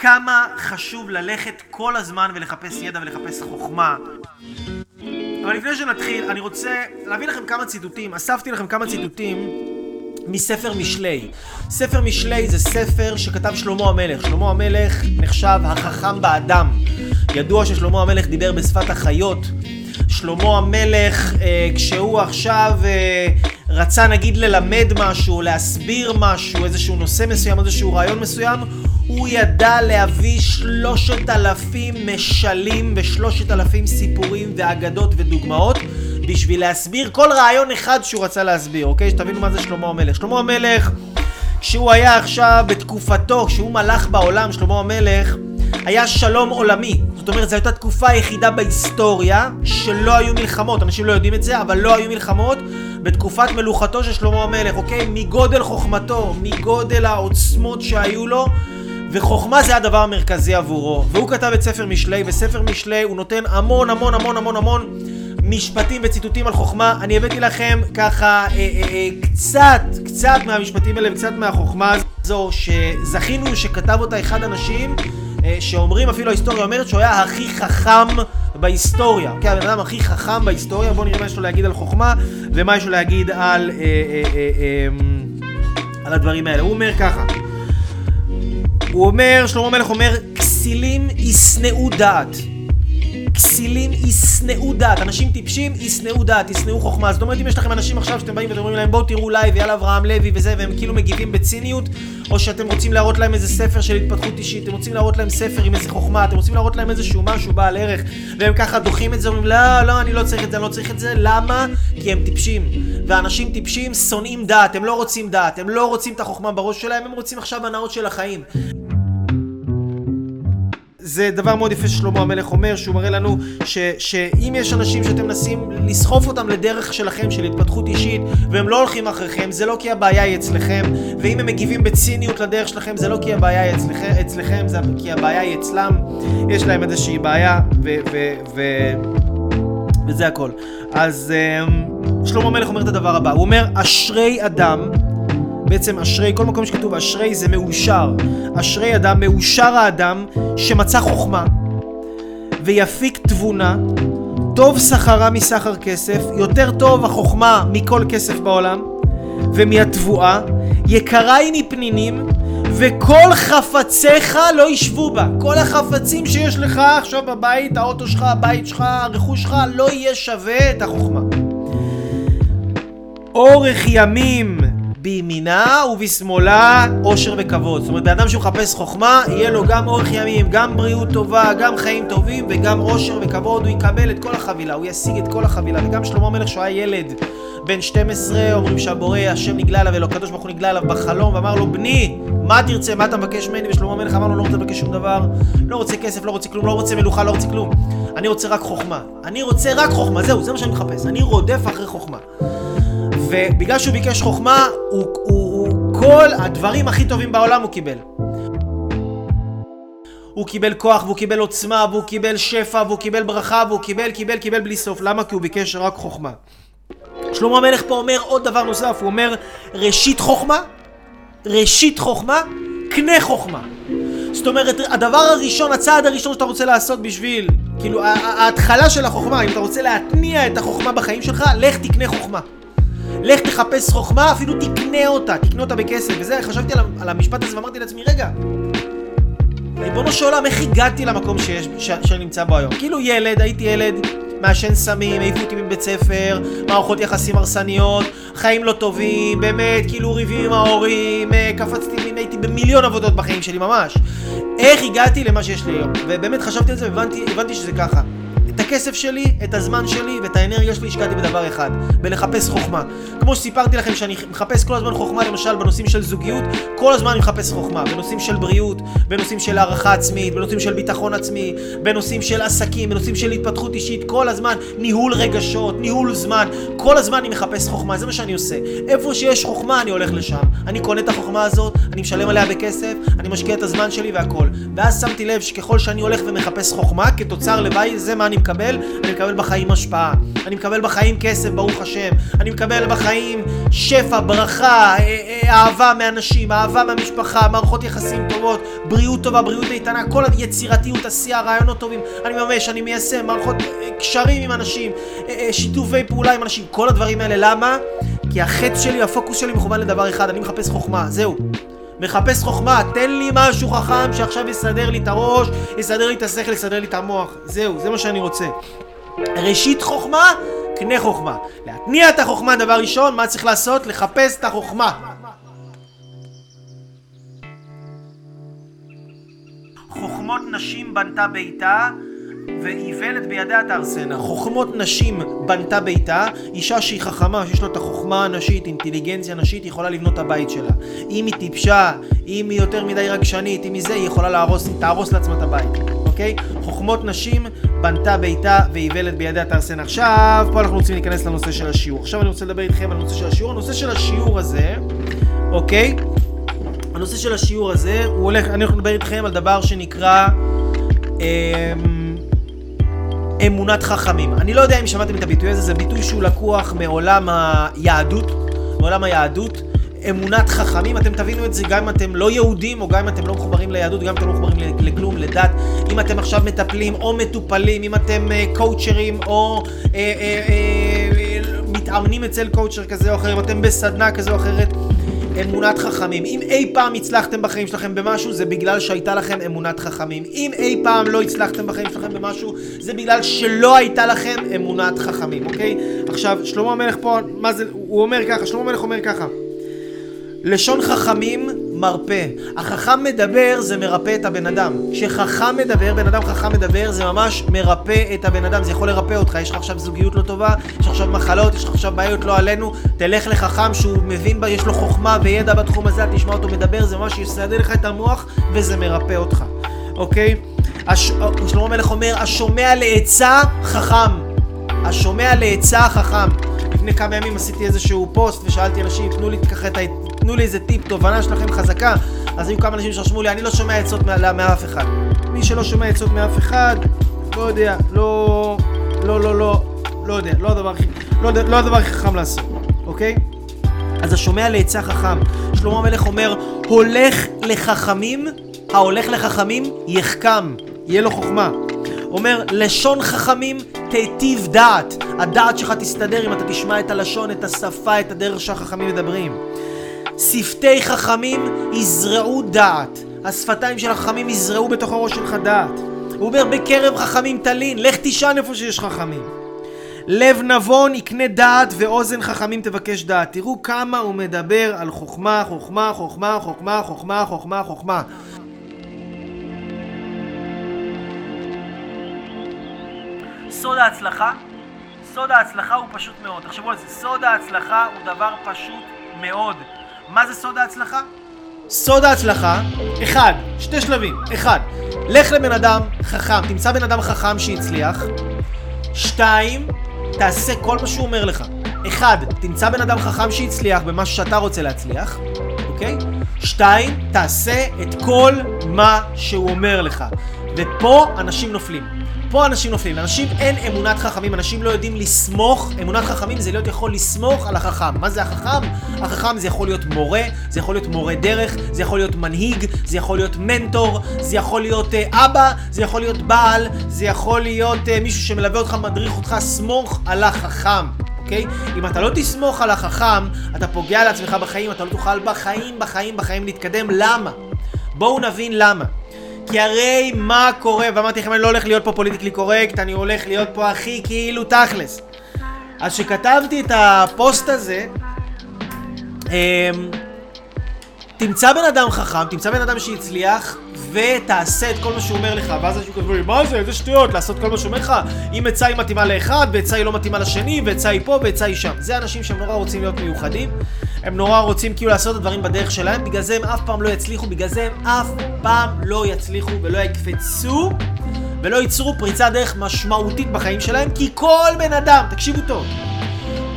כמה חשוב ללכת כל הזמן ולחפש ידע ולחפש חוכמה. אבל לפני שנתחיל, אני רוצה להביא לכם כמה ציטוטים. אספתי לכם כמה ציטוטים מספר משלי. ספר משלי זה ספר שכתב שלמה המלך. שלמה המלך נחשב החכם באדם. ידוע ששלמה המלך דיבר בשפת החיות. שלמה המלך, אה, כשהוא עכשיו אה, רצה נגיד ללמד משהו, להסביר משהו, איזשהו נושא מסוים, איזשהו רעיון מסוים, הוא ידע להביא שלושת אלפים משלים ושלושת אלפים סיפורים ואגדות ודוגמאות בשביל להסביר כל רעיון אחד שהוא רצה להסביר, אוקיי? שתבינו מה זה שלמה המלך. שלמה המלך, כשהוא היה עכשיו בתקופתו, כשהוא מלך בעולם, שלמה המלך, היה שלום עולמי. זאת אומרת, זו הייתה תקופה היחידה בהיסטוריה שלא היו מלחמות. אנשים לא יודעים את זה, אבל לא היו מלחמות בתקופת מלוכתו של שלמה המלך, אוקיי? מגודל חוכמתו, מגודל העוצמות שהיו לו. וחוכמה זה הדבר המרכזי עבורו. והוא כתב את ספר משלי, וספר משלי הוא נותן המון המון המון המון המון משפטים וציטוטים על חוכמה. אני הבאתי לכם ככה אה, אה, אה, קצת, קצת מהמשפטים האלה וקצת מהחוכמה הזו שזכינו שכתב אותה אחד האנשים אה, שאומרים, אפילו ההיסטוריה אומרת שהוא היה הכי חכם בהיסטוריה. כן, הבן אדם הכי חכם בהיסטוריה, בואו נראה מה יש לו להגיד על חוכמה ומה יש לו להגיד על, אה, אה, אה, אה, על הדברים האלה. הוא אומר ככה הוא אומר, שלמה המלך אומר, כסילים ישנאו דעת. כסילים ישנאו דעת, אנשים טיפשים ישנאו דעת, ישנאו חוכמה. זאת אומרת, אם יש לכם אנשים עכשיו שאתם באים ואתם אומרים להם בואו תראו live, יאללה אברהם לוי וזה, והם כאילו מגיבים בציניות, או שאתם רוצים להראות להם איזה ספר של התפתחות אישית, אתם רוצים להראות להם ספר עם איזה חוכמה, אתם רוצים להראות להם איזשהו משהו בעל ערך, והם ככה דוחים את זה, אומרים לא, לא, אני לא צריך את זה, אני לא צריך את זה, למה? כי הם טיפשים. ואנשים טיפשים שונאים דעת, הם לא רוצים דעת, הם לא רוצים את החוכמה בראש שלהם, הם רוצים עכשיו הנאות של החיים. זה דבר מאוד יפה ששלמה המלך אומר, שהוא מראה לנו ש, שאם יש אנשים שאתם מנסים לסחוף אותם לדרך שלכם, של התפתחות אישית, והם לא הולכים אחריכם, זה לא כי הבעיה היא אצלכם, ואם הם מגיבים בציניות לדרך שלכם, זה לא כי הבעיה היא אצלכם, אצלכם זה כי הבעיה היא אצלם, יש להם איזושהי בעיה, ו... ו, ו וזה הכל. אז um, שלמה המלך אומר את הדבר הבא, הוא אומר, אשרי אדם בעצם אשרי, כל מקום שכתוב אשרי זה מאושר. אשרי אדם, מאושר האדם שמצא חוכמה ויפיק תבונה, טוב שכרה מסחר כסף, יותר טוב החוכמה מכל כסף בעולם, ומהתבואה, יקרה היא מפנינים, וכל חפציך לא ישבו בה. כל החפצים שיש לך עכשיו בבית, האוטו שלך, הבית שלך, הרכוש שלך, לא יהיה שווה את החוכמה. אורך ימים בימינה ובשמאלה עושר וכבוד. זאת אומרת, בן אדם שמחפש חוכמה, יהיה לו גם אורך ימים, גם בריאות טובה, גם חיים טובים וגם עושר וכבוד. הוא יקבל את כל החבילה, הוא ישיג את כל החבילה. וגם שלמה המלך, שהוא היה ילד בן 12, אומרים שהבורא, השם נגלה אליו, אלו הקדוש ברוך הוא נגלה אליו בחלום, ואמר לו, בני, מה תרצה, מה אתה מבקש ממני? ושלמה המלך אמר לו, לא רוצה לבקש שום דבר, לא רוצה כסף, לא רוצה כלום, לא רוצה מלוכה, לא רוצה כלום. אני רוצה רק חוכמה. אני רוצה רק חוכמה, זהו, זה מה שאני מחפש. אני רודף אחרי חוכמה. ובגלל שהוא ביקש חוכמה, הוא, הוא, הוא כל הדברים הכי טובים בעולם הוא קיבל. הוא קיבל כוח, והוא קיבל עוצמה, והוא קיבל שפע, והוא קיבל ברכה, והוא קיבל, קיבל, קיבל בלי סוף. למה? כי הוא ביקש רק חוכמה. שלמה המלך פה אומר עוד דבר נוסף, הוא אומר ראשית חוכמה, ראשית חוכמה, קנה חוכמה. זאת אומרת, הדבר הראשון, הצעד הראשון שאתה רוצה לעשות בשביל, כאילו, ההתחלה של החוכמה, אם אתה רוצה להתניע את החוכמה בחיים שלך, לך תקנה חוכמה. לך תחפש חוכמה, אפילו תקנה אותה, תקנה אותה בכסף. וזה, חשבתי על, על המשפט הזה ואמרתי לעצמי, רגע, ריבונו של עולם, איך הגעתי למקום שיש, ש, שאני נמצא בו היום? כאילו ילד, הייתי ילד, מעשן סמים, העיפו אותי מבית ספר, מערכות יחסים הרסניות, חיים לא טובים, באמת, כאילו ריבים עם ההורים, אה, קפצתי, הייתי במיליון עבודות בחיים שלי ממש. איך הגעתי למה שיש לי היום? ובאמת חשבתי על זה והבנתי שזה ככה. הכסף שלי, את הזמן שלי ואת האנרגיה שלי השקעתי בדבר אחד, בלחפש חוכמה. כמו שסיפרתי לכם שאני מחפש כל הזמן חוכמה, למשל בנושאים של זוגיות, כל הזמן אני מחפש חוכמה. בנושאים של בריאות, בנושאים של הערכה עצמית, בנושאים של ביטחון עצמי, בנושאים של עסקים, בנושאים של התפתחות אישית, כל הזמן ניהול רגשות, ניהול זמן, כל הזמן אני מחפש חוכמה, זה מה שאני עושה. איפה שיש חוכמה אני הולך לשם. אני קונה את החוכמה הזאת, אני משלם עליה בכסף, אני משקיע את הזמן שלי והכל. ואז שמתי לב שככל שאני הולך ומחפש חוכמה, כתוצר לוואי זה מה אני מקבל. מקבל? אני מקבל בחיים השפעה. אני מקבל בחיים כסף, ברוך השם. אני מקבל בחיים שפע, ברכה, אה, אה, אהבה מאנשים, אהבה מהמשפחה, מערכות יחסים טובות, בריאות טובה, בריאות איתנה, כל היצירתיות, עשייה, רעיונות טובים. אני ממש, אני מיישם, מערכות אה, קשרים עם אנשים, שיתופי פעולה עם אנשים, כל הדברים האלה. למה? כי החטא שלי, הפוקוס שלי מכוון לדבר אחד, אני מחפש חוכמה, זהו. מחפש חוכמה, תן לי משהו חכם שעכשיו יסדר לי את הראש, יסדר לי את השכל, יסדר לי את המוח. זהו, זה מה שאני רוצה. ראשית חוכמה, קנה חוכמה. להתניע את החוכמה, דבר ראשון, מה צריך לעשות? לחפש את החוכמה. חוכמות נשים בנתה ביתה ואיוולת בידיה תארסנה. חוכמות נשים בנתה ביתה, אישה שהיא חכמה, שיש לה את החוכמה הנשית, אינטליגנציה נשית, היא יכולה לבנות את הבית שלה. אם היא טיפשה, אם היא יותר מדי רגשנית, אם היא זה, היא יכולה להרוס, תהרוס לעצמה את הבית, אוקיי? חוכמות נשים בנתה ביתה ואיוולת בידיה תארסנה. עכשיו, פה אנחנו רוצים להיכנס לנושא של השיעור. עכשיו אני רוצה לדבר איתכם על הנושא של השיעור. הנושא של השיעור הזה, אוקיי? הנושא של השיעור הזה, הוא הולך, אני הולך לדבר איתכם על דבר שנקרא... אה, אמונת חכמים. אני לא יודע אם שמעתם את הביטוי הזה, זה ביטוי שהוא לקוח מעולם היהדות, מעולם היהדות. אמונת חכמים, אתם תבינו את זה גם אם אתם לא יהודים, או גם אם אתם לא מחוברים ליהדות, גם אם אתם לא מחוברים לכלום, לדת. אם אתם עכשיו מטפלים או מטופלים, אם אתם uh, קואוצ'רים או uh, uh, uh, מתאמנים אצל קואוצ'ר כזה או אחר, אם אתם בסדנה כזו או אחרת. אמונת חכמים. אם אי פעם הצלחתם בחיים שלכם במשהו, זה בגלל שהייתה לכם אמונת חכמים. אם אי פעם לא הצלחתם בחיים שלכם במשהו, זה בגלל שלא הייתה לכם אמונת חכמים, אוקיי? עכשיו, שלמה המלך פה, מה זה, הוא אומר ככה, שלמה המלך אומר ככה. לשון חכמים מרפא. החכם מדבר זה מרפא את הבן אדם. כשחכם מדבר, בן אדם חכם מדבר, זה ממש מרפא את הבן אדם. זה יכול לרפא אותך. יש לך עכשיו זוגיות לא טובה, יש לך עכשיו מחלות, יש לך עכשיו בעיות לא עלינו. תלך לחכם שהוא מבין בה, יש לו חוכמה וידע בתחום הזה, תשמע אותו מדבר, זה ממש יסדר לך את המוח וזה מרפא אותך. אוקיי? הש... שלמה המלך אומר, השומע לעצה חכם. השומע לעצה חכם. לפני כמה ימים עשיתי איזשהו פוסט ושאלתי אנשים, תנו לי ככה את ה... תנו לי איזה טיפ, תובנה שלכם חזקה. אז היו כמה אנשים שרשמו לי, אני לא שומע עצות מאף אחד. מי שלא שומע עצות מאף אחד, לא יודע, לא... לא, לא, לא, לא יודע, לא הדבר הכי... לא, לא הדבר הכי חכם לעשות, אוקיי? אז השומע לעצה חכם. שלמה המלך אומר, הולך לחכמים, ההולך לחכמים יחכם, יהיה לו חוכמה. אומר, לשון חכמים תיטיב דעת. הדעת שלך תסתדר אם אתה תשמע את הלשון, את השפה, את הדרך שהחכמים מדברים. שפתי חכמים יזרעו דעת. השפתיים של החכמים יזרעו בתוך הראש שלך דעת. הוא אומר, בקרב חכמים תלין, לך תישן איפה שיש חכמים. לב נבון יקנה דעת ואוזן חכמים תבקש דעת. תראו כמה הוא מדבר על חוכמה, חוכמה, חוכמה, חוכמה, חוכמה, חוכמה, חוכמה. סוד ההצלחה, סוד ההצלחה הוא פשוט מאוד. תחשבו על זה, סוד ההצלחה הוא דבר פשוט מאוד. מה זה סוד ההצלחה? סוד ההצלחה, אחד, שתי שלבים, אחד, לך לבן אדם חכם, תמצא בן אדם חכם שהצליח, שתיים, תעשה כל מה שהוא אומר לך. אחד, תמצא בן אדם חכם שהצליח במשהו שאתה רוצה להצליח, אוקיי? שתיים, תעשה את כל מה שהוא אומר לך. ופה אנשים נופלים. פה אנשים נופלים, לאנשים אין אמונת חכמים, אנשים לא יודעים לסמוך, אמונת חכמים זה להיות יכול לסמוך על החכם. מה זה החכם? החכם זה יכול להיות מורה, זה יכול להיות מורה דרך, זה יכול להיות מנהיג, זה יכול להיות מנטור, זה יכול להיות uh, אבא, זה יכול להיות בעל, זה יכול להיות uh, מישהו שמלווה אותך, מדריך אותך, סמוך על החכם. אוקיי? אם אתה לא תסמוך על החכם, אתה פוגע לעצמך בחיים, אתה לא תוכל בחיים, בחיים, בחיים להתקדם. למה? בואו נבין למה. כי הרי מה קורה, ואמרתי לכם אני לא הולך להיות פה politically correct, אני הולך להיות פה הכי כאילו תכלס. אז כשכתבתי את הפוסט הזה, אמ, תמצא בן אדם חכם, תמצא בן אדם שהצליח, ותעשה את כל מה שהוא אומר לך. ואז אנשים כותבים, מה זה, איזה שטויות, לעשות כל מה שהוא אומר לך. אם עצה היא מתאימה לאחד, ועצה היא לא מתאימה לשני, ועצה היא פה, ועצה היא שם. זה אנשים שהם נורא רוצים להיות מיוחדים. הם נורא רוצים כאילו לעשות את הדברים בדרך שלהם, בגלל זה הם אף פעם לא יצליחו, בגלל זה הם אף פעם לא יצליחו ולא יקפצו ולא ייצרו פריצת דרך משמעותית בחיים שלהם, כי כל בן אדם, תקשיבו טוב,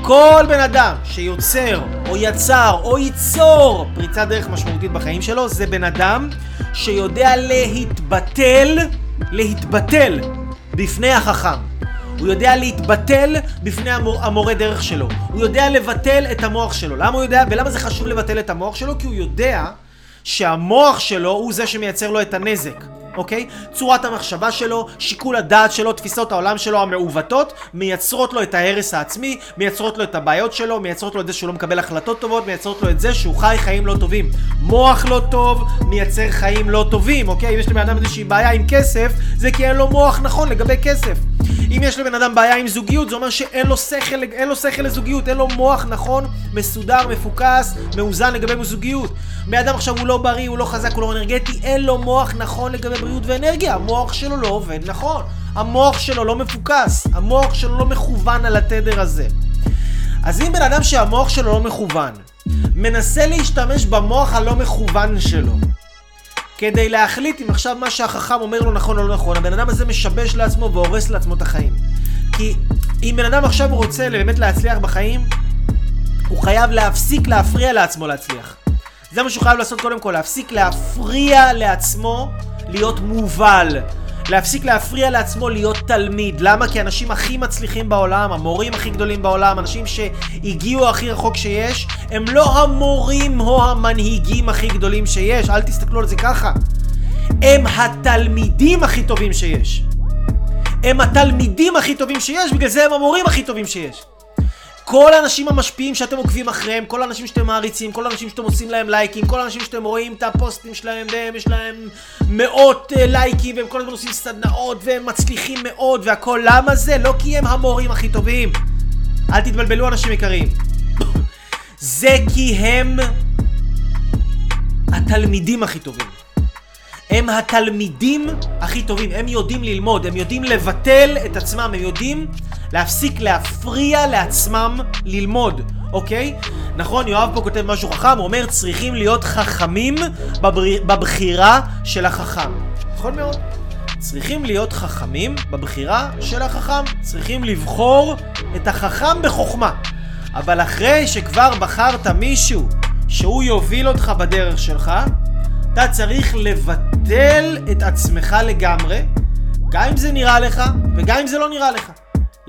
כל בן אדם שיוצר או יצר או ייצור פריצת דרך משמעותית בחיים שלו, זה בן אדם שיודע להתבטל, להתבטל בפני החכם. הוא יודע להתבטל בפני המור, המורה דרך שלו. הוא יודע לבטל את המוח שלו. למה הוא יודע, ולמה זה חשוב לבטל את המוח שלו? כי הוא יודע שהמוח שלו הוא זה שמייצר לו את הנזק. אוקיי? צורת המחשבה שלו, שיקול הדעת שלו, תפיסות העולם שלו המעוותות, מייצרות לו את ההרס העצמי, מייצרות לו את הבעיות שלו, מייצרות לו את זה שהוא לא מקבל החלטות טובות, מייצרות לו את זה שהוא חי חיים לא טובים. מוח לא טוב, מייצר חיים לא טובים, אוקיי? אם יש לבן אדם איזושהי בעיה עם כסף, זה כי אין לו מוח נכון לגבי כסף. אם יש לבן אדם בעיה עם זוגיות, זה אומר שאין לו שכל, אין לו שכל לזוגיות, אין לו מוח נכון, מסודר, מפוקס, מאוזן לגבי זוגיות. בן אדם עכשיו הוא לא בריא, הוא לא חזק, הוא לא אנרגטי, אין לו מוח נכון לגבי בריאות ואנרגיה. המוח שלו לא עובד נכון. המוח שלו לא מפוקס. המוח שלו לא מכוון על התדר הזה. אז אם בן אדם שהמוח שלו לא מכוון, מנסה להשתמש במוח הלא מכוון שלו, כדי להחליט אם עכשיו מה שהחכם אומר לו נכון או לא נכון, הבן אדם הזה משבש לעצמו והורס לעצמו את החיים. כי אם בן אדם עכשיו רוצה באמת להצליח בחיים, הוא חייב להפסיק להפריע לעצמו להצליח. זה מה שהוא חייב לעשות קודם כל, להפסיק להפריע לעצמו להיות מובל. להפסיק להפריע לעצמו להיות תלמיד. למה? כי האנשים הכי מצליחים בעולם, המורים הכי גדולים בעולם, אנשים שהגיעו הכי רחוק שיש, הם לא המורים או המנהיגים הכי גדולים שיש. אל תסתכלו על זה ככה. הם התלמידים הכי טובים שיש. הם התלמידים הכי טובים שיש, בגלל זה הם המורים הכי טובים שיש. כל האנשים המשפיעים שאתם עוקבים אחריהם, כל האנשים שאתם מעריצים, כל האנשים שאתם עושים להם לייקים, כל האנשים שאתם רואים את הפוסטים שלהם והם יש להם מאות uh, לייקים והם כל הזמן עושים סדנאות והם מצליחים מאוד והכל. למה זה? לא כי הם המורים הכי טובים. אל תתבלבלו אנשים יקרים. זה כי הם התלמידים הכי טובים. הם התלמידים הכי טובים, הם יודעים ללמוד, הם יודעים לבטל את עצמם, הם יודעים להפסיק להפריע לעצמם ללמוד, אוקיי? נכון, יואב פה כותב משהו חכם, הוא אומר צריכים להיות חכמים בבר... בבחירה של החכם. נכון מאוד. צריכים להיות חכמים בבחירה של החכם. צריכים לבחור את החכם בחוכמה. אבל אחרי שכבר בחרת מישהו שהוא יוביל אותך בדרך שלך, אתה צריך לבטל את עצמך לגמרי, גם אם זה נראה לך וגם אם זה לא נראה לך.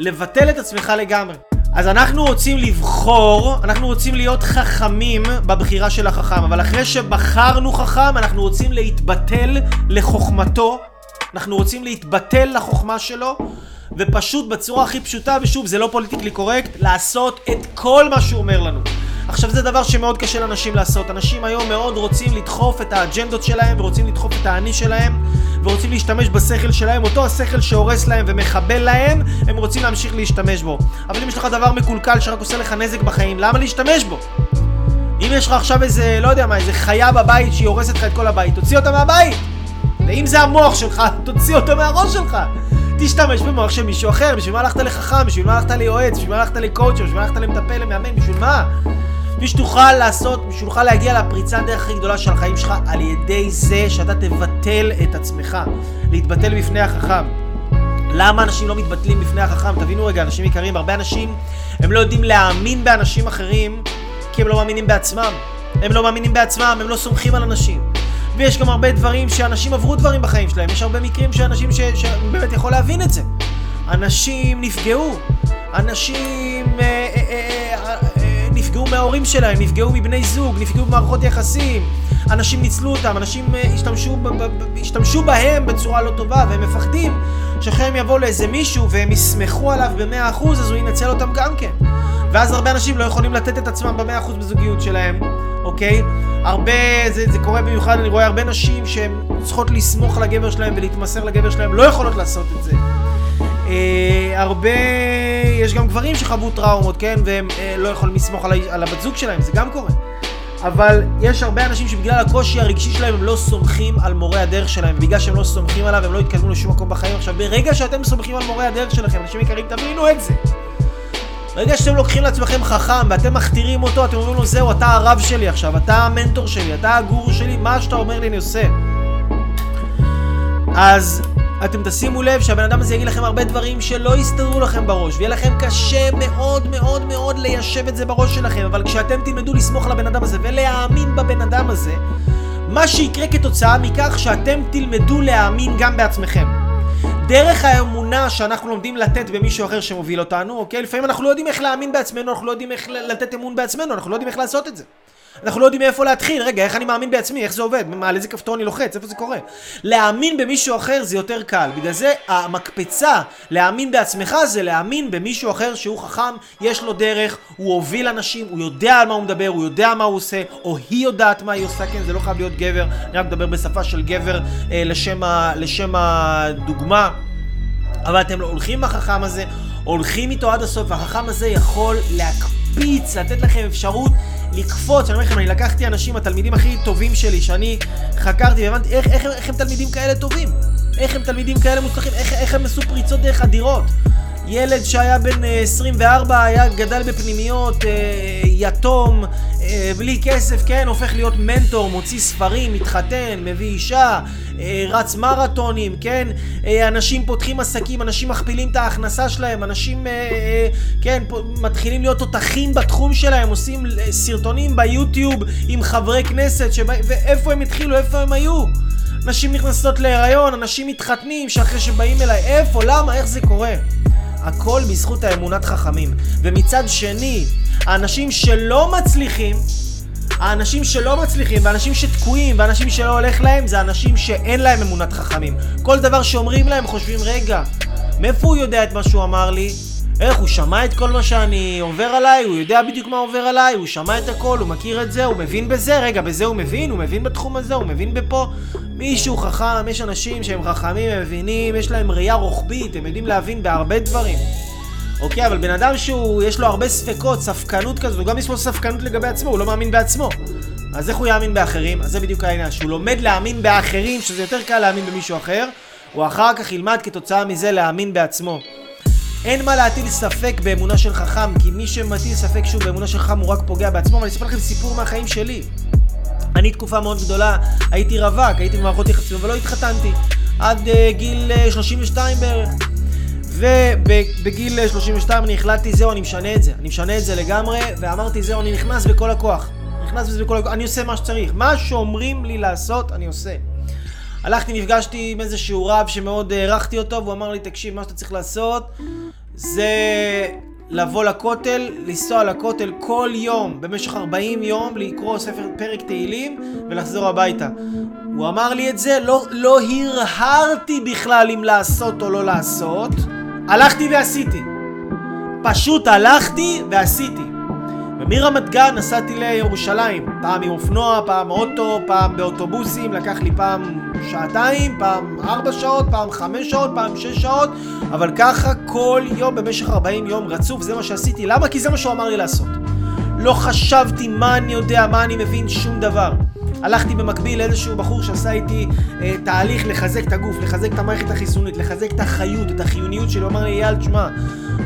לבטל את עצמך לגמרי. אז אנחנו רוצים לבחור, אנחנו רוצים להיות חכמים בבחירה של החכם, אבל אחרי שבחרנו חכם, אנחנו רוצים להתבטל לחוכמתו, אנחנו רוצים להתבטל לחוכמה שלו, ופשוט בצורה הכי פשוטה, ושוב, זה לא פוליטיקלי קורקט, לעשות את כל מה שהוא אומר לנו. עכשיו זה דבר שמאוד קשה לאנשים לעשות. אנשים היום מאוד רוצים לדחוף את האג'נדות שלהם ורוצים לדחוף את האני שלהם ורוצים להשתמש בשכל שלהם, אותו השכל שהורס להם ומחבל להם, הם רוצים להמשיך להשתמש בו. אבל אם יש לך דבר מקולקל שרק עושה לך נזק בחיים, למה להשתמש בו? אם יש לך עכשיו איזה, לא יודע מה, איזה חיה בבית שהיא הורסת לך את כל הבית, תוציא אותה מהבית! ואם זה המוח שלך, תוציא אותו מהראש שלך! תשתמש במוח של מישהו אחר, בשביל מה הלכת לחכם, בשביל מה הלכת ליועץ, בשביל מה הלכת לקואוצ'ר, בשביל מה הלכת למטפל, למאמן, בשביל מה? בשביל שתוכל לעשות, בשביל שתוכל להגיע לפריצה הדרך הכי גדולה של החיים שלך על ידי זה שאתה תבטל את עצמך, להתבטל בפני החכם. למה אנשים לא מתבטלים בפני החכם? תבינו רגע, אנשים יקרים, הרבה אנשים, הם לא יודעים להאמין באנשים אחרים כי הם לא מאמינים בעצמם. הם לא מאמינים בעצמם, הם לא סומכים על אנשים. ויש גם הרבה דברים שאנשים עברו דברים בחיים שלהם, יש הרבה מקרים שאנשים ש... שבאמת יכול להבין את זה. אנשים נפגעו, אנשים אה, מההורים שלהם, נפגעו מבני זוג, נפגעו במערכות יחסים, אנשים ניצלו אותם, אנשים אה, השתמשו, השתמשו בהם בצורה לא טובה והם מפחדים שאחרי הם יבואו לאיזה מישהו והם יסמכו עליו במאה אחוז אז הוא ינצל אותם גם כן. ואז הרבה אנשים לא יכולים לתת את עצמם במאה אחוז בזוגיות שלהם, אוקיי? הרבה, זה, זה קורה במיוחד, אני רואה הרבה נשים שהן צריכות לסמוך על הגבר שלהם ולהתמסר לגבר שלהם, לא יכולות לעשות את זה. אה, הרבה, יש גם גברים שחוו טראומות, כן? והם אה, לא יכולים לסמוך על, על הבת זוג שלהם, זה גם קורה. אבל יש הרבה אנשים שבגלל הקושי הרגשי שלהם הם לא סומכים על מורה הדרך שלהם, ובגלל שהם לא סומכים עליו הם לא יתקדמו לשום מקום בחיים. עכשיו, ברגע שאתם סומכים על מורה הדרך שלכם, אנשים יקרים, תבינו את זה. ברגע שאתם לוקחים לעצמכם חכם ואתם מכתירים אותו, אתם אומרים לו, זהו, אתה הרב שלי עכשיו, אתה המנטור שלי, אתה הגורו שלי, מה שאתה אומר לי אני עושה. אז אתם תשימו לב שהבן אדם הזה יגיד לכם הרבה דברים שלא יסתדרו לכם בראש, ויהיה לכם קשה מאוד מאוד מאוד ליישב את זה בראש שלכם, אבל כשאתם תלמדו לסמוך על הבן אדם הזה ולהאמין בבן אדם הזה, מה שיקרה כתוצאה מכך שאתם תלמדו להאמין גם בעצמכם. דרך האמונה שאנחנו לומדים לתת במישהו אחר שמוביל אותנו, אוקיי? לפעמים אנחנו לא יודעים איך להאמין בעצמנו, אנחנו לא יודעים איך לתת אמון בעצמנו, אנחנו לא יודעים איך לעשות את זה. אנחנו לא יודעים מאיפה להתחיל, רגע, איך אני מאמין בעצמי, איך זה עובד, על איזה כפתור אני לוחץ, איפה זה קורה. להאמין במישהו אחר זה יותר קל, בגלל זה המקפצה להאמין בעצמך זה להאמין במישהו אחר שהוא חכם, יש לו דרך, הוא הוביל אנשים, הוא יודע על מה הוא מדבר, הוא יודע מה הוא עושה, או היא יודעת מה היא עושה, כן, זה לא חייב להיות גבר, אני רק מדבר בשפה של גבר אה, לשם, ה, לשם הדוגמה. אבל אתם הולכים עם החכם הזה, הולכים איתו עד הסוף, והחכם הזה יכול להקפיץ, לתת לכם אפשרות לקפוץ, אני אומר לכם, אני לקחתי אנשים, התלמידים הכי טובים שלי, שאני חקרתי והבנתי איך, איך, איך הם תלמידים כאלה טובים, איך הם תלמידים כאלה מוצלחים, איך, איך הם עשו פריצות דרך אדירות. ילד שהיה בן 24, אה, היה גדל בפנימיות, אה, יתום, אה, בלי כסף, כן, הופך להיות מנטור, מוציא ספרים, מתחתן, מביא אישה, רץ מרתונים, כן, אנשים פותחים עסקים, אנשים מכפילים את ההכנסה שלהם, אנשים, כן, מתחילים להיות תותחים בתחום שלהם, עושים סרטונים ביוטיוב עם חברי כנסת, שבא... ואיפה הם התחילו, איפה הם היו? נשים נכנסות להיריון, אנשים מתחתנים, שאחרי שבאים אליי, איפה, למה, איך זה קורה? הכל בזכות האמונת חכמים. ומצד שני, האנשים שלא מצליחים, האנשים שלא מצליחים, ואנשים שתקועים, ואנשים שלא הולך להם, זה אנשים שאין להם אמונת חכמים. כל דבר שאומרים להם חושבים, רגע, מאיפה הוא יודע את מה שהוא אמר לי? איך, הוא שמע את כל מה שאני עובר עליי? הוא יודע בדיוק מה עובר עליי? הוא שמע את הכל? הוא מכיר את זה? הוא מבין בזה? רגע, בזה הוא מבין? הוא מבין בתחום הזה? הוא מבין בפה? מישהו חכם, יש אנשים שהם חכמים, הם מבינים, יש להם ראייה רוחבית, הם יודעים להבין בהרבה דברים. אוקיי, אבל בן אדם שהוא, יש לו הרבה ספקות, ספקנות כזו, גם יש לו ספקנות לגבי עצמו, הוא לא מאמין בעצמו. אז איך הוא יאמין באחרים? אז זה בדיוק העניין, שהוא לומד להאמין באחרים, שזה יותר קל להאמין במישהו אחר, הוא אחר כך ילמד כתוצאה מזה להאמין בעצמו. אין מה להטיל ספק באמונה של חכם, כי מי שמטיל ספק שהוא באמונה של חכם הוא רק פוגע בעצמו, אבל אני אספר לכם סיפור מהחיים שלי. אני תקופה מאוד גדולה הייתי רווק, הייתי במערכות יחסים, אבל לא התחתנתי. עד uh, גיל uh, 32 בערך. ובגיל 32 אני החלטתי, זהו, אני משנה את זה. אני משנה את זה לגמרי, ואמרתי, זהו, אני נכנס בכל הכוח. נכנס בזה בכל הכוח, אני עושה מה שצריך. מה שאומרים לי לעשות, אני עושה. הלכתי, נפגשתי עם איזשהו רב שמאוד הערכתי אותו, והוא אמר לי, תקשיב, מה שאתה צריך לעשות זה לבוא לכותל, לנסוע לכותל כל יום, במשך 40 יום, לקרוא ספר, פרק תהילים ולחזור הביתה. הוא אמר לי את זה, לא, לא הרהרתי בכלל אם לעשות או לא לעשות, הלכתי ועשיתי. פשוט הלכתי ועשיתי. ומרמת גן נסעתי לירושלים, פעם עם אופנוע, פעם אוטו, פעם באוטובוסים, לקח לי פעם שעתיים, פעם ארבע שעות, פעם חמש שעות, פעם שש שעות, אבל ככה כל יום במשך ארבעים יום רצוף, זה מה שעשיתי. למה? כי זה מה שהוא אמר לי לעשות. לא חשבתי מה אני יודע, מה אני מבין, שום דבר. הלכתי במקביל לאיזשהו בחור שעשה איתי אה, תהליך לחזק את הגוף, לחזק את המערכת החיסונית, לחזק את החיות, את החיוניות שלי. הוא אמר לי, אייל, תשמע,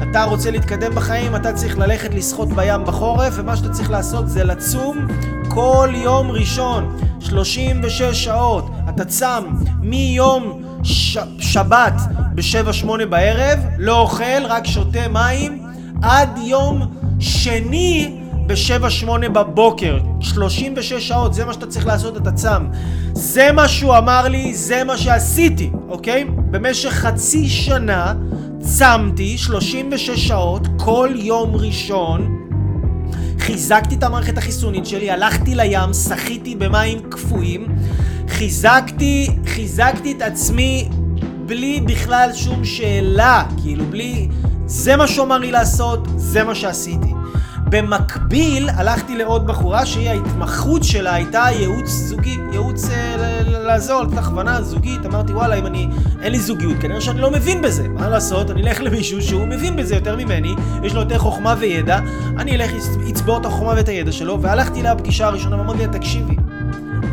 אתה רוצה להתקדם בחיים, אתה צריך ללכת לשחות בים בחורף, ומה שאתה צריך לעשות זה לצום כל יום ראשון, 36 שעות. אתה צם מיום ש... שבת ב-7-8 בערב, לא אוכל, רק שותה מים, עד יום שני ב-7-8 בבוקר, 36 שעות, זה מה שאתה צריך לעשות, אתה צם. זה מה שהוא אמר לי, זה מה שעשיתי, אוקיי? במשך חצי שנה צמתי 36 שעות כל יום ראשון. חיזקתי את המערכת החיסונית שלי, הלכתי לים, שחיתי במים קפואים, חיזקתי, חיזקתי את עצמי בלי בכלל שום שאלה, כאילו בלי... זה מה שהוא אמר לי לעשות, זה מה שעשיתי. במקביל הלכתי לעוד בחורה שהיא ההתמחות שלה הייתה ייעוץ זוגי, ייעוץ אה, לעזור, לתת הכוונה זוגית, אמרתי וואלה אם אני, אין לי זוגיות, כנראה שאני לא מבין בזה, מה לעשות, אני אלך למישהו שהוא מבין בזה יותר ממני, יש לו יותר חוכמה וידע, אני אלך אצבור את החוכמה ואת הידע שלו, והלכתי לפגישה הראשונה ואמרתי לה תקשיבי,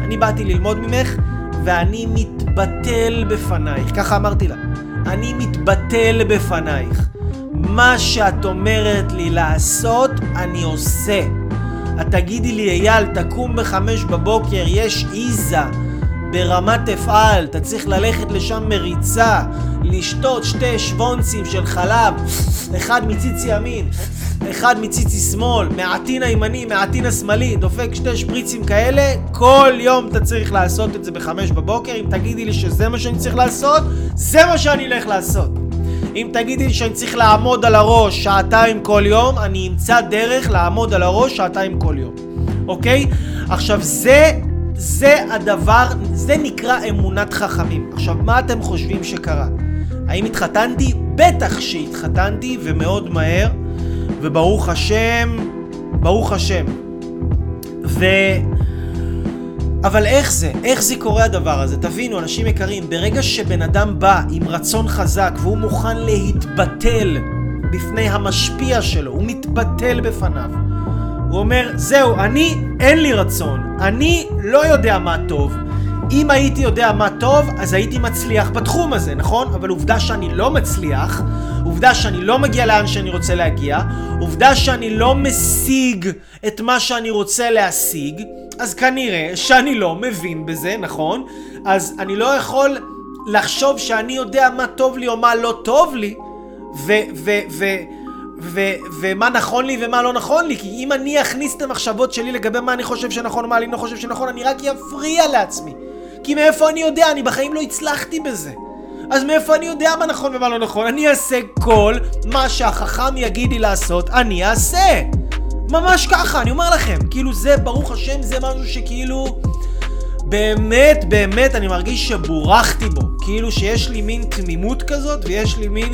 אני באתי ללמוד ממך ואני מתבטל בפנייך, ככה אמרתי לה, אני מתבטל בפנייך. מה שאת אומרת לי לעשות, אני עושה. את תגידי לי, אייל, תקום בחמש בבוקר, יש עיזה ברמת אפעל, אתה צריך ללכת לשם מריצה, לשתות שתי שוונצים של חלב, אחד מציץ ימין, אחד מציצי שמאל, מהעטין הימני, מהעטין השמאלי, דופק שתי שפריצים כאלה, כל יום אתה צריך לעשות את זה בחמש בבוקר. אם תגידי לי שזה מה שאני צריך לעשות, זה מה שאני אלך לעשות. אם תגידי לי שאני צריך לעמוד על הראש שעתיים כל יום, אני אמצא דרך לעמוד על הראש שעתיים כל יום, אוקיי? עכשיו זה, זה הדבר, זה נקרא אמונת חכמים. עכשיו, מה אתם חושבים שקרה? האם התחתנתי? בטח שהתחתנתי, ומאוד מהר, וברוך השם, ברוך השם. ו... אבל איך זה? איך זה קורה הדבר הזה? תבינו, אנשים יקרים, ברגע שבן אדם בא עם רצון חזק והוא מוכן להתבטל בפני המשפיע שלו, הוא מתבטל בפניו. הוא אומר, זהו, אני, אין לי רצון, אני לא יודע מה טוב. אם הייתי יודע מה טוב, אז הייתי מצליח בתחום הזה, נכון? אבל עובדה שאני לא מצליח, עובדה שאני לא מגיע לאן שאני רוצה להגיע, עובדה שאני לא משיג את מה שאני רוצה להשיג, אז כנראה שאני לא מבין בזה, נכון? אז אני לא יכול לחשוב שאני יודע מה טוב לי או מה לא טוב לי, ו... ו... ו... ו- ומה נכון לי ומה לא נכון לי, כי אם אני אכניס את המחשבות שלי לגבי מה אני חושב שנכון ומה אני לא חושב שנכון, אני רק אפריע לעצמי. כי מאיפה אני יודע? אני בחיים לא הצלחתי בזה. אז מאיפה אני יודע מה נכון ומה לא נכון? אני אעשה כל מה שהחכם יגיד לי לעשות, אני אעשה. ממש ככה, אני אומר לכם. כאילו זה, ברוך השם, זה משהו שכאילו... באמת, באמת, אני מרגיש שבורחתי בו. כאילו שיש לי מין תמימות כזאת, ויש לי מין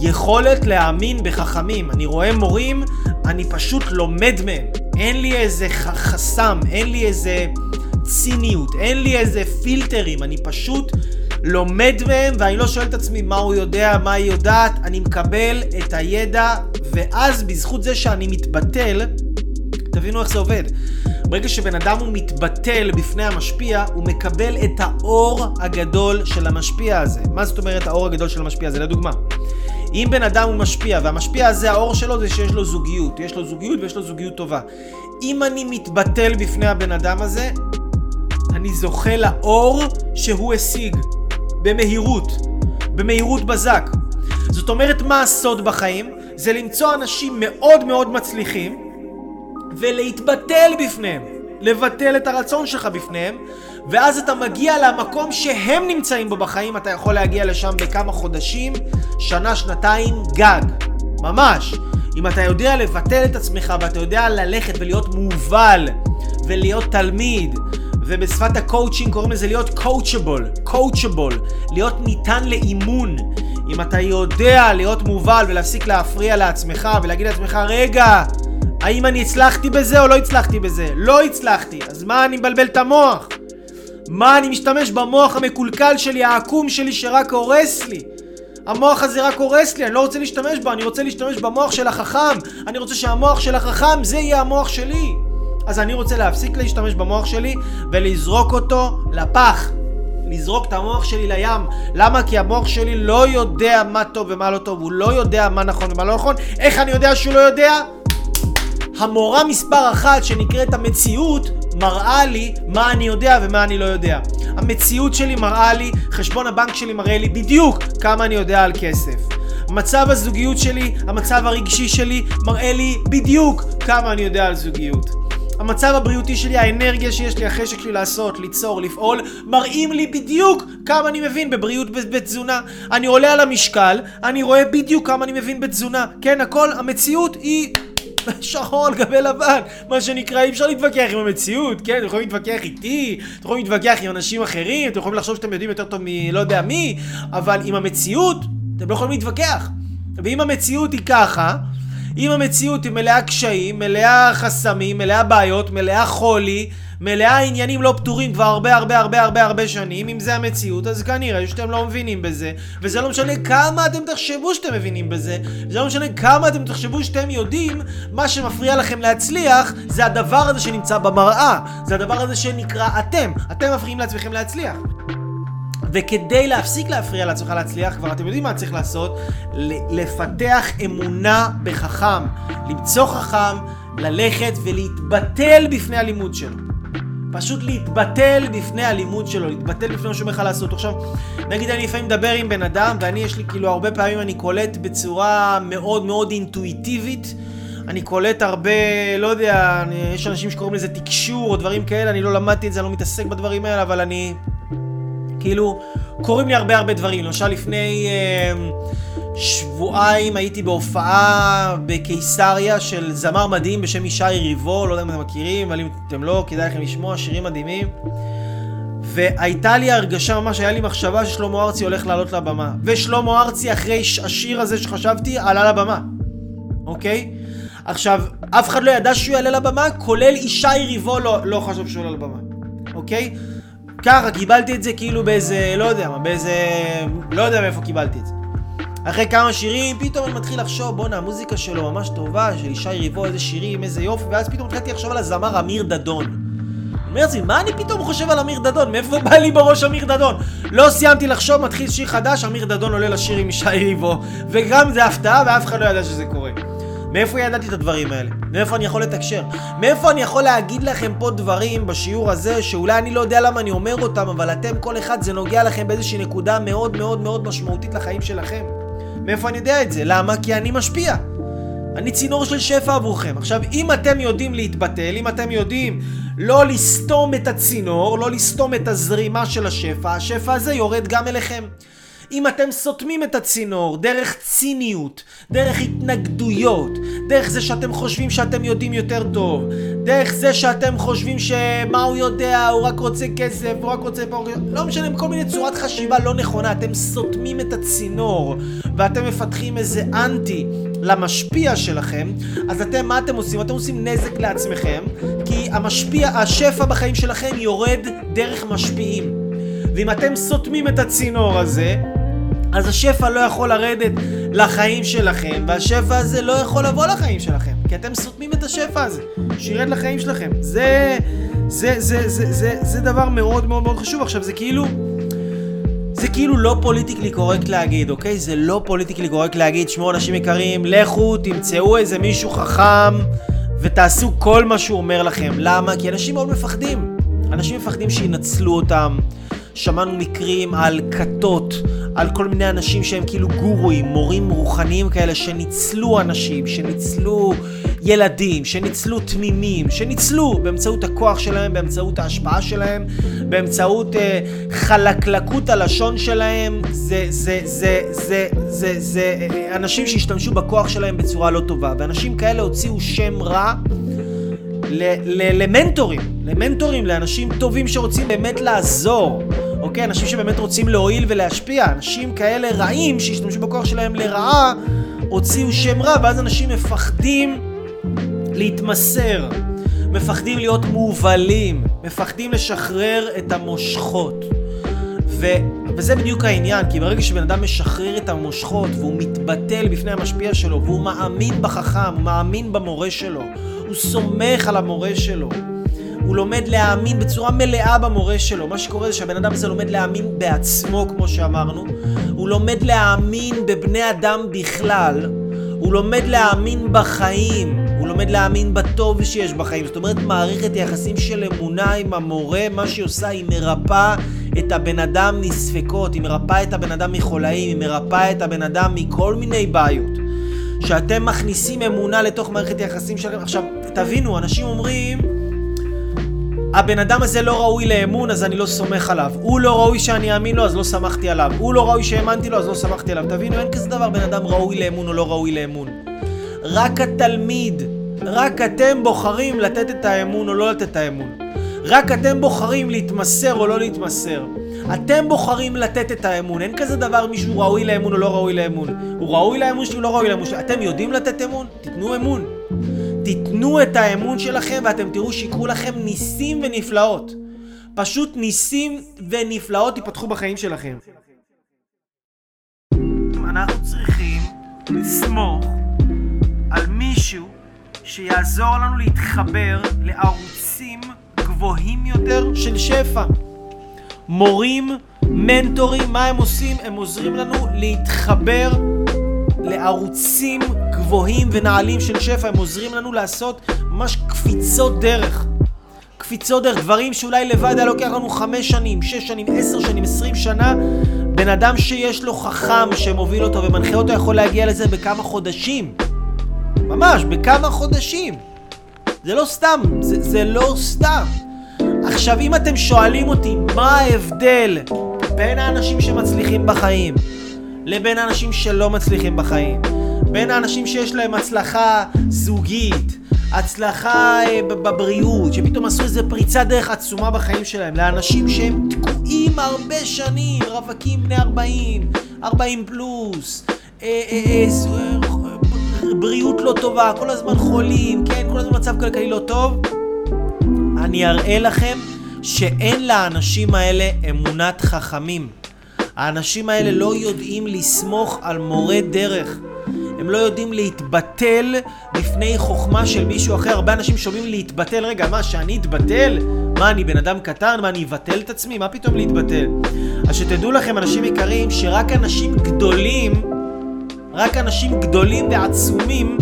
יכולת להאמין בחכמים. אני רואה מורים, אני פשוט לומד מהם. אין לי איזה חסם, אין לי איזה ציניות, אין לי איזה פילטרים, אני פשוט לומד מהם, ואני לא שואל את עצמי מה הוא יודע, מה היא יודעת, אני מקבל את הידע, ואז בזכות זה שאני מתבטל, תבינו איך זה עובד. ברגע שבן אדם הוא מתבטל בפני המשפיע, הוא מקבל את האור הגדול של המשפיע הזה. מה זאת אומרת האור הגדול של המשפיע הזה? לדוגמה, אם בן אדם הוא משפיע, והמשפיע הזה, האור שלו זה שיש לו זוגיות. יש לו זוגיות ויש לו זוגיות טובה. אם אני מתבטל בפני הבן אדם הזה, אני זוכה לאור שהוא השיג. במהירות. במהירות בזק. זאת אומרת, מה הסוד בחיים? זה למצוא אנשים מאוד מאוד מצליחים ולהתבטל בפניהם. לבטל את הרצון שלך בפניהם, ואז אתה מגיע למקום שהם נמצאים בו בחיים, אתה יכול להגיע לשם בכמה חודשים, שנה, שנתיים, גג. ממש. אם אתה יודע לבטל את עצמך ואתה יודע ללכת ולהיות מובל ולהיות תלמיד ובשפת הקואוצ'ינג קוראים לזה להיות coachable, coachable, להיות ניתן לאימון. אם אתה יודע להיות מובל ולהפסיק להפריע לעצמך ולהגיד לעצמך, רגע, האם אני הצלחתי בזה או לא הצלחתי בזה? לא הצלחתי, אז מה אני מבלבל את המוח? מה אני משתמש במוח המקולקל שלי, העקום שלי שרק הורס לי? המוח הזה רק הורס לי, אני לא רוצה להשתמש בו, אני רוצה להשתמש במוח של החכם. אני רוצה שהמוח של החכם זה יהיה המוח שלי. אז אני רוצה להפסיק להשתמש במוח שלי ולזרוק אותו לפח. לזרוק את המוח שלי לים. למה? כי המוח שלי לא יודע מה טוב ומה לא טוב, הוא לא יודע מה נכון ומה לא נכון. איך אני יודע שהוא לא יודע? המורה מספר אחת שנקראת המציאות מראה לי מה אני יודע ומה אני לא יודע. המציאות שלי מראה לי, חשבון הבנק שלי מראה לי בדיוק כמה אני יודע על כסף. מצב הזוגיות שלי, המצב הרגשי שלי, מראה לי בדיוק כמה אני יודע על זוגיות. המצב הבריאותי שלי, האנרגיה שיש לי, החשק שלי לעשות, ליצור, לפעול, מראים לי בדיוק כמה אני מבין בבריאות בתזונה. אני עולה על המשקל, אני רואה בדיוק כמה אני מבין בתזונה. כן, הכל, המציאות היא... שחור על גבי לבן, מה שנקרא, אי אפשר להתווכח עם המציאות, כן? אתם יכולים להתווכח איתי, אתם יכולים להתווכח עם אנשים אחרים, אתם יכולים לחשוב שאתם יודעים יותר טוב מלא יודע מי, אבל עם המציאות, אתם לא יכולים להתווכח. ואם המציאות היא ככה, אם המציאות היא מלאה קשיים, מלאה חסמים, מלאה בעיות, מלאה חולי, מלאה עניינים לא פתורים כבר הרבה הרבה הרבה הרבה הרבה שנים, אם זה המציאות, אז כנראה שאתם לא מבינים בזה, וזה לא משנה כמה אתם תחשבו שאתם מבינים בזה, זה לא משנה כמה אתם תחשבו שאתם יודעים, מה שמפריע לכם להצליח, זה הדבר הזה שנמצא במראה, זה הדבר הזה שנקרא אתם, אתם מפריעים לעצמכם להצליח. וכדי להפסיק להפריע לעצמך להצליח, כבר אתם יודעים מה צריך לעשות, לפתח אמונה בחכם, למצוא חכם, ללכת ולהתבטל בפני הלימוד שלו. פשוט להתבטל בפני הלימוד שלו, להתבטל בפני מה שאומר לך לעשות. עכשיו, נגיד אני לפעמים מדבר עם בן אדם, ואני יש לי כאילו הרבה פעמים אני קולט בצורה מאוד מאוד אינטואיטיבית, אני קולט הרבה, לא יודע, אני, יש אנשים שקוראים לזה תקשור או דברים כאלה, אני לא למדתי את זה, אני לא מתעסק בדברים האלה, אבל אני... כאילו, קורים לי הרבה הרבה דברים. למשל, לפני אה, שבועיים הייתי בהופעה בקיסריה של זמר מדהים בשם ישי ריבו, לא יודע אם אתם מכירים, אבל אם אתם לא, כדאי לכם לשמוע, שירים מדהימים. והייתה לי הרגשה ממש, היה לי מחשבה ששלמה ארצי הולך לעלות לבמה. ושלמה ארצי, אחרי השיר הזה שחשבתי, עלה לבמה. אוקיי? עכשיו, אף אחד לא ידע שהוא יעלה לבמה, כולל ישי ריבו לא, לא חשב שהוא עולה לבמה. אוקיי? ככה, קיבלתי את זה כאילו באיזה, לא יודע מה, באיזה... לא יודע מאיפה קיבלתי את זה. אחרי כמה שירים, פתאום אני מתחיל לחשוב, בואנה, המוזיקה שלו ממש טובה, של ישי ריבו, איזה שירים, איזה יופי, ואז פתאום התחלתי לחשוב על הזמר אמיר דדון. אני אומר לעצמי, מה אני פתאום חושב על אמיר דדון? מאיפה בא לי בראש אמיר דדון? לא סיימתי לחשוב, מתחיל שיר חדש, אמיר דדון עולה לשיר עם ישי ריבו. וגם זה הפתעה, ואף אחד לא ידע שזה קורה. מאיפה ידעתי את הדברים האלה? מאיפה אני יכול לתקשר? מאיפה אני יכול להגיד לכם פה דברים בשיעור הזה שאולי אני לא יודע למה אני אומר אותם, אבל אתם כל אחד זה נוגע לכם באיזושהי נקודה מאוד מאוד מאוד משמעותית לחיים שלכם. מאיפה אני יודע את זה? למה? כי אני משפיע. אני צינור של שפע עבורכם. עכשיו, אם אתם יודעים להתבטל, אם אתם יודעים לא לסתום את הצינור, לא לסתום את הזרימה של השפע, השפע הזה יורד גם אליכם. אם אתם סותמים את הצינור דרך ציניות, דרך התנגדויות, דרך זה שאתם חושבים שאתם יודעים יותר טוב, דרך זה שאתם חושבים שמה הוא יודע, הוא רק רוצה כסף, הוא רק רוצה לא משנה, כל מיני צורת חשיבה לא נכונה, אתם סותמים את הצינור ואתם מפתחים איזה אנטי למשפיע שלכם, אז אתם, מה אתם עושים? אתם עושים נזק לעצמכם, כי המשפיע, השפע בחיים שלכם יורד דרך משפיעים. ואם אתם סותמים את הצינור הזה, אז השפע לא יכול לרדת לחיים שלכם, והשפע הזה לא יכול לבוא לחיים שלכם, כי אתם סותמים את השפע הזה, שירד לחיים שלכם. זה, זה, זה, זה, זה, זה דבר מאוד מאוד מאוד חשוב. עכשיו, זה כאילו... זה כאילו לא politically correct להגיד, אוקיי? זה לא politically correct להגיד, שמעו אנשים יקרים, לכו, תמצאו איזה מישהו חכם ותעשו כל מה שהוא אומר לכם. למה? כי אנשים מאוד מפחדים. אנשים מפחדים שינצלו אותם. שמענו מקרים על כתות, על כל מיני אנשים שהם כאילו גורואים, מורים רוחניים כאלה שניצלו אנשים, שניצלו ילדים, שניצלו תמימים, שניצלו באמצעות הכוח שלהם, באמצעות ההשפעה שלהם, באמצעות אה, חלקלקות הלשון שלהם. זה, זה, זה, זה, זה, זה אה, אנשים שהשתמשו בכוח שלהם בצורה לא טובה, ואנשים כאלה הוציאו שם רע. למנטורים, למנטורים, לאנשים טובים שרוצים באמת לעזור, אוקיי? אנשים שבאמת רוצים להועיל ולהשפיע, אנשים כאלה רעים שהשתמשו בכוח שלהם לרעה, הוציאו שם רע, ואז אנשים מפחדים להתמסר, מפחדים להיות מובלים, מפחדים לשחרר את המושכות. ו... וזה בדיוק העניין, כי ברגע שבן אדם משחרר את המושכות והוא מתבטל בפני המשפיע שלו והוא מאמין בחכם, הוא מאמין במורה שלו, הוא סומך על המורה שלו. הוא לומד להאמין בצורה מלאה במורה שלו. מה שקורה זה שהבן אדם הזה לומד להאמין בעצמו, כמו שאמרנו. הוא לומד להאמין בבני אדם בכלל. הוא לומד להאמין בחיים. הוא לומד להאמין בטוב שיש בחיים. זאת אומרת, מערכת יחסים של אמונה עם המורה, מה שהיא עושה, היא מרפאה את הבן אדם מספקות, היא מרפאה את הבן אדם מחולאים, היא מרפאה את הבן אדם מכל מיני בעיות. שאתם מכניסים אמונה לתוך מערכת יחסים שלכם. עכשיו, תבינו, אנשים אומרים, הבן אדם הזה לא ראוי לאמון, אז אני לא סומך עליו. הוא לא ראוי שאני אאמין לו, אז לא סמכתי עליו. הוא לא ראוי שהאמנתי לו, אז לא סמכתי עליו. תבינו, אין כזה דבר בן אדם ראוי לאמון או לא ראוי לאמון. רק התלמיד, רק אתם בוחרים לתת את האמון או לא לתת את האמון. רק אתם בוחרים להתמסר או לא להתמסר. אתם בוחרים לתת את האמון. אין כזה דבר מישהו ראוי לאמון או לא ראוי לאמון. הוא ראוי לאמון שלי או לא ראוי לאמון שלי. אתם יודעים לתת אמון? תיתנו אמון. תיתנו את האמון שלכם ואתם תראו שיקרו לכם ניסים ונפלאות. פשוט ניסים ונפלאות ייפתחו בחיים שלכם. אנחנו צריכים לסמוך על מישהו שיעזור לנו להתחבר לערוצים גבוהים יותר של שפע. מורים, מנטורים, מה הם עושים? הם עוזרים לנו להתחבר לערוצים גבוהים ונעלים של שפע, הם עוזרים לנו לעשות ממש קפיצות דרך. קפיצות דרך, דברים שאולי לבד היה לוקח לנו חמש שנים, שש שנים, עשר שנים, עשרים שנה. בן אדם שיש לו חכם שמוביל אותו ומנחה אותו יכול להגיע לזה בכמה חודשים. ממש, בכמה חודשים. זה לא סתם, זה, זה לא סתם. עכשיו, אם אתם שואלים אותי מה ההבדל בין האנשים שמצליחים בחיים לבין האנשים שלא מצליחים בחיים, בין האנשים שיש להם הצלחה זוגית, הצלחה אה, בבריאות, שפתאום עשו איזה פריצת דרך עצומה בחיים שלהם, לאנשים שהם תקועים הרבה שנים, רווקים בני 40, 40 פלוס, אה, אה, בריאות לא טובה, כל הזמן חולים, כן, כל הזמן מצב כלכלי לא טוב, אני אראה לכם שאין לאנשים האלה אמונת חכמים. האנשים האלה לא יודעים לסמוך על מורה דרך. הם לא יודעים להתבטל בפני חוכמה של מישהו אחר. הרבה אנשים שומעים להתבטל, רגע, מה, שאני אתבטל? מה, אני בן אדם קטן? מה, אני אבטל את עצמי? מה פתאום להתבטל? אז שתדעו לכם, אנשים יקרים, שרק אנשים גדולים, רק אנשים גדולים ועצומים,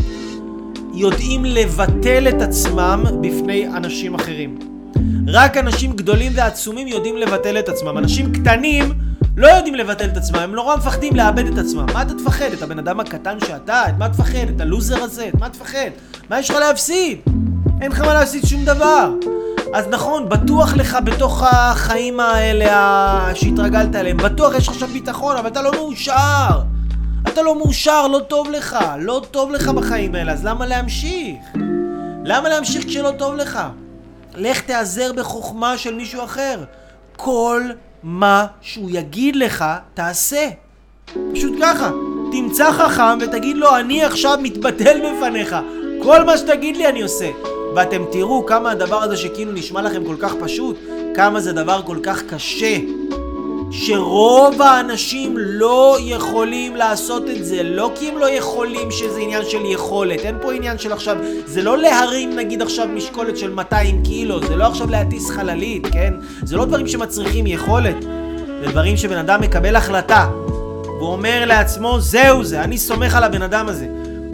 יודעים לבטל את עצמם בפני אנשים אחרים. רק אנשים גדולים ועצומים יודעים לבטל את עצמם. אנשים קטנים לא יודעים לבטל את עצמם, הם נורא מפחדים לאבד את עצמם. מה אתה תפחד? את הבן אדם הקטן שאתה? את מה תפחד? את הלוזר הזה? את מה תפחד? מה יש לך להפסיד? אין לך מה להפסיד שום דבר. אז נכון, בטוח לך בתוך החיים האלה שהתרגלת אליהם, בטוח יש לך שם ביטחון, אבל אתה לא מאושר. אתה לא מאושר, לא טוב לך, לא טוב לך בחיים האלה, אז למה להמשיך? למה להמשיך כשלא טוב לך? לך תיעזר בחוכמה של מישהו אחר. כל מה שהוא יגיד לך, תעשה. פשוט ככה. תמצא חכם ותגיד לו, אני עכשיו מתבטל בפניך. כל מה שתגיד לי אני עושה. ואתם תראו כמה הדבר הזה שכאילו נשמע לכם כל כך פשוט, כמה זה דבר כל כך קשה. שרוב האנשים לא יכולים לעשות את זה, לא כי הם לא יכולים שזה עניין של יכולת, אין פה עניין של עכשיו, זה לא להרים נגיד עכשיו משקולת של 200 קילו, זה לא עכשיו להטיס חללית, כן? זה לא דברים שמצריכים יכולת, זה דברים שבן אדם מקבל החלטה, והוא אומר לעצמו, זהו זה, אני סומך על הבן אדם הזה.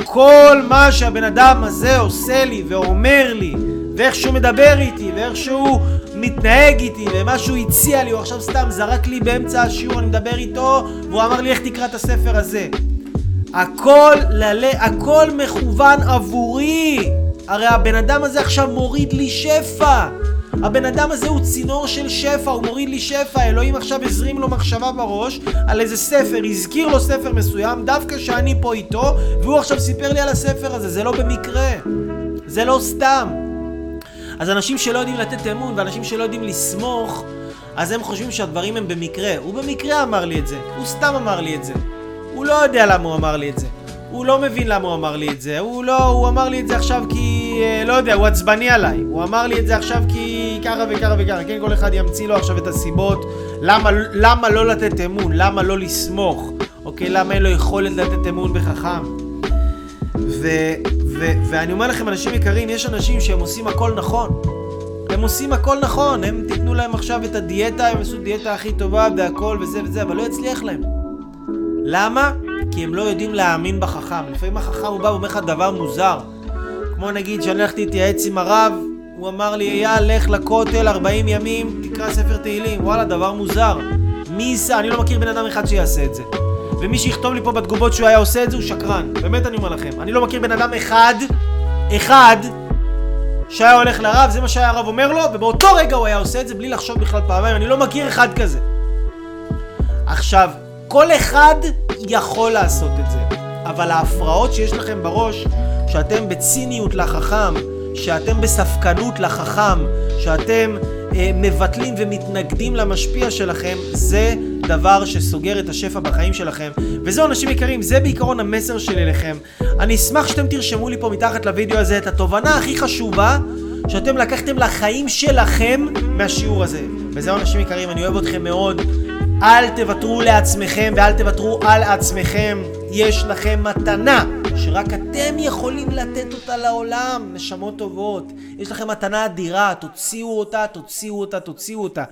כל מה שהבן אדם הזה עושה לי ואומר לי, ואיך שהוא מדבר איתי, ואיך שהוא מתנהג איתי, ומה שהוא הציע לי, הוא עכשיו סתם זרק לי באמצע השיעור, אני מדבר איתו, והוא אמר לי איך תקרא את הספר הזה. הכל, ללה, הכל מכוון עבורי. הרי הבן אדם הזה עכשיו מוריד לי שפע. הבן אדם הזה הוא צינור של שפע, הוא מוריד לי שפע, אלוהים עכשיו הזרים לו מחשבה בראש על איזה ספר, הזכיר לו ספר מסוים, דווקא שאני פה איתו, והוא עכשיו סיפר לי על הספר הזה, זה לא במקרה, זה לא סתם. אז אנשים שלא יודעים לתת אמון ואנשים שלא יודעים לסמוך, אז הם חושבים שהדברים הם במקרה. הוא במקרה אמר לי את זה, הוא סתם אמר לי את זה. הוא לא יודע למה הוא אמר לי את זה. הוא לא מבין למה הוא אמר לי את זה. הוא לא, הוא אמר לי את זה עכשיו כי, אה, לא יודע, הוא עצבני עליי. הוא אמר לי את זה עכשיו כי ככה וככה וככה. כן, כל אחד ימציא לו עכשיו את הסיבות למה, למה לא לתת אמון, למה לא לסמוך. אוקיי, למה אין לו יכולת לתת אמון בחכם. ו... ו- ואני אומר לכם, אנשים יקרים, יש אנשים שהם עושים הכל נכון. הם עושים הכל נכון, הם תיתנו להם עכשיו את הדיאטה, הם עשו דיאטה הכי טובה והכל וזה וזה, אבל לא יצליח להם. למה? כי הם לא יודעים להאמין בחכם. לפעמים החכם הוא בא ואומר לך דבר מוזר. כמו נגיד שאני הלכתי להתייעץ עם הרב, הוא אמר לי, אייל, לך לכותל 40 ימים, תקרא ספר תהילים. וואלה, דבר מוזר. מי ייסע? אני לא מכיר בן אדם אחד שיעשה את זה. ומי שיכתוב לי פה בתגובות שהוא היה עושה את זה הוא שקרן. באמת אני אומר לכם. אני לא מכיר בן אדם אחד, אחד, שהיה הולך לרב, זה מה שהיה הרב אומר לו, ובאותו רגע הוא היה עושה את זה בלי לחשוב בכלל פעמיים. אני לא מכיר אחד כזה. עכשיו, כל אחד יכול לעשות את זה, אבל ההפרעות שיש לכם בראש, שאתם בציניות לחכם, שאתם בספקנות לחכם, שאתם אה, מבטלים ומתנגדים למשפיע שלכם, זה דבר שסוגר את השפע בחיים שלכם. וזהו אנשים יקרים, זה בעיקרון המסר שלי אליכם. אני אשמח שאתם תרשמו לי פה מתחת לוידאו הזה את התובנה הכי חשובה שאתם לקחתם לחיים שלכם מהשיעור הזה. וזהו אנשים יקרים, אני אוהב אתכם מאוד. אל תוותרו לעצמכם ואל תוותרו על עצמכם. יש לכם מתנה שרק אתם יכולים לתת אותה לעולם, נשמות טובות. יש לכם מתנה אדירה, תוציאו אותה, תוציאו אותה, תוציאו אותה.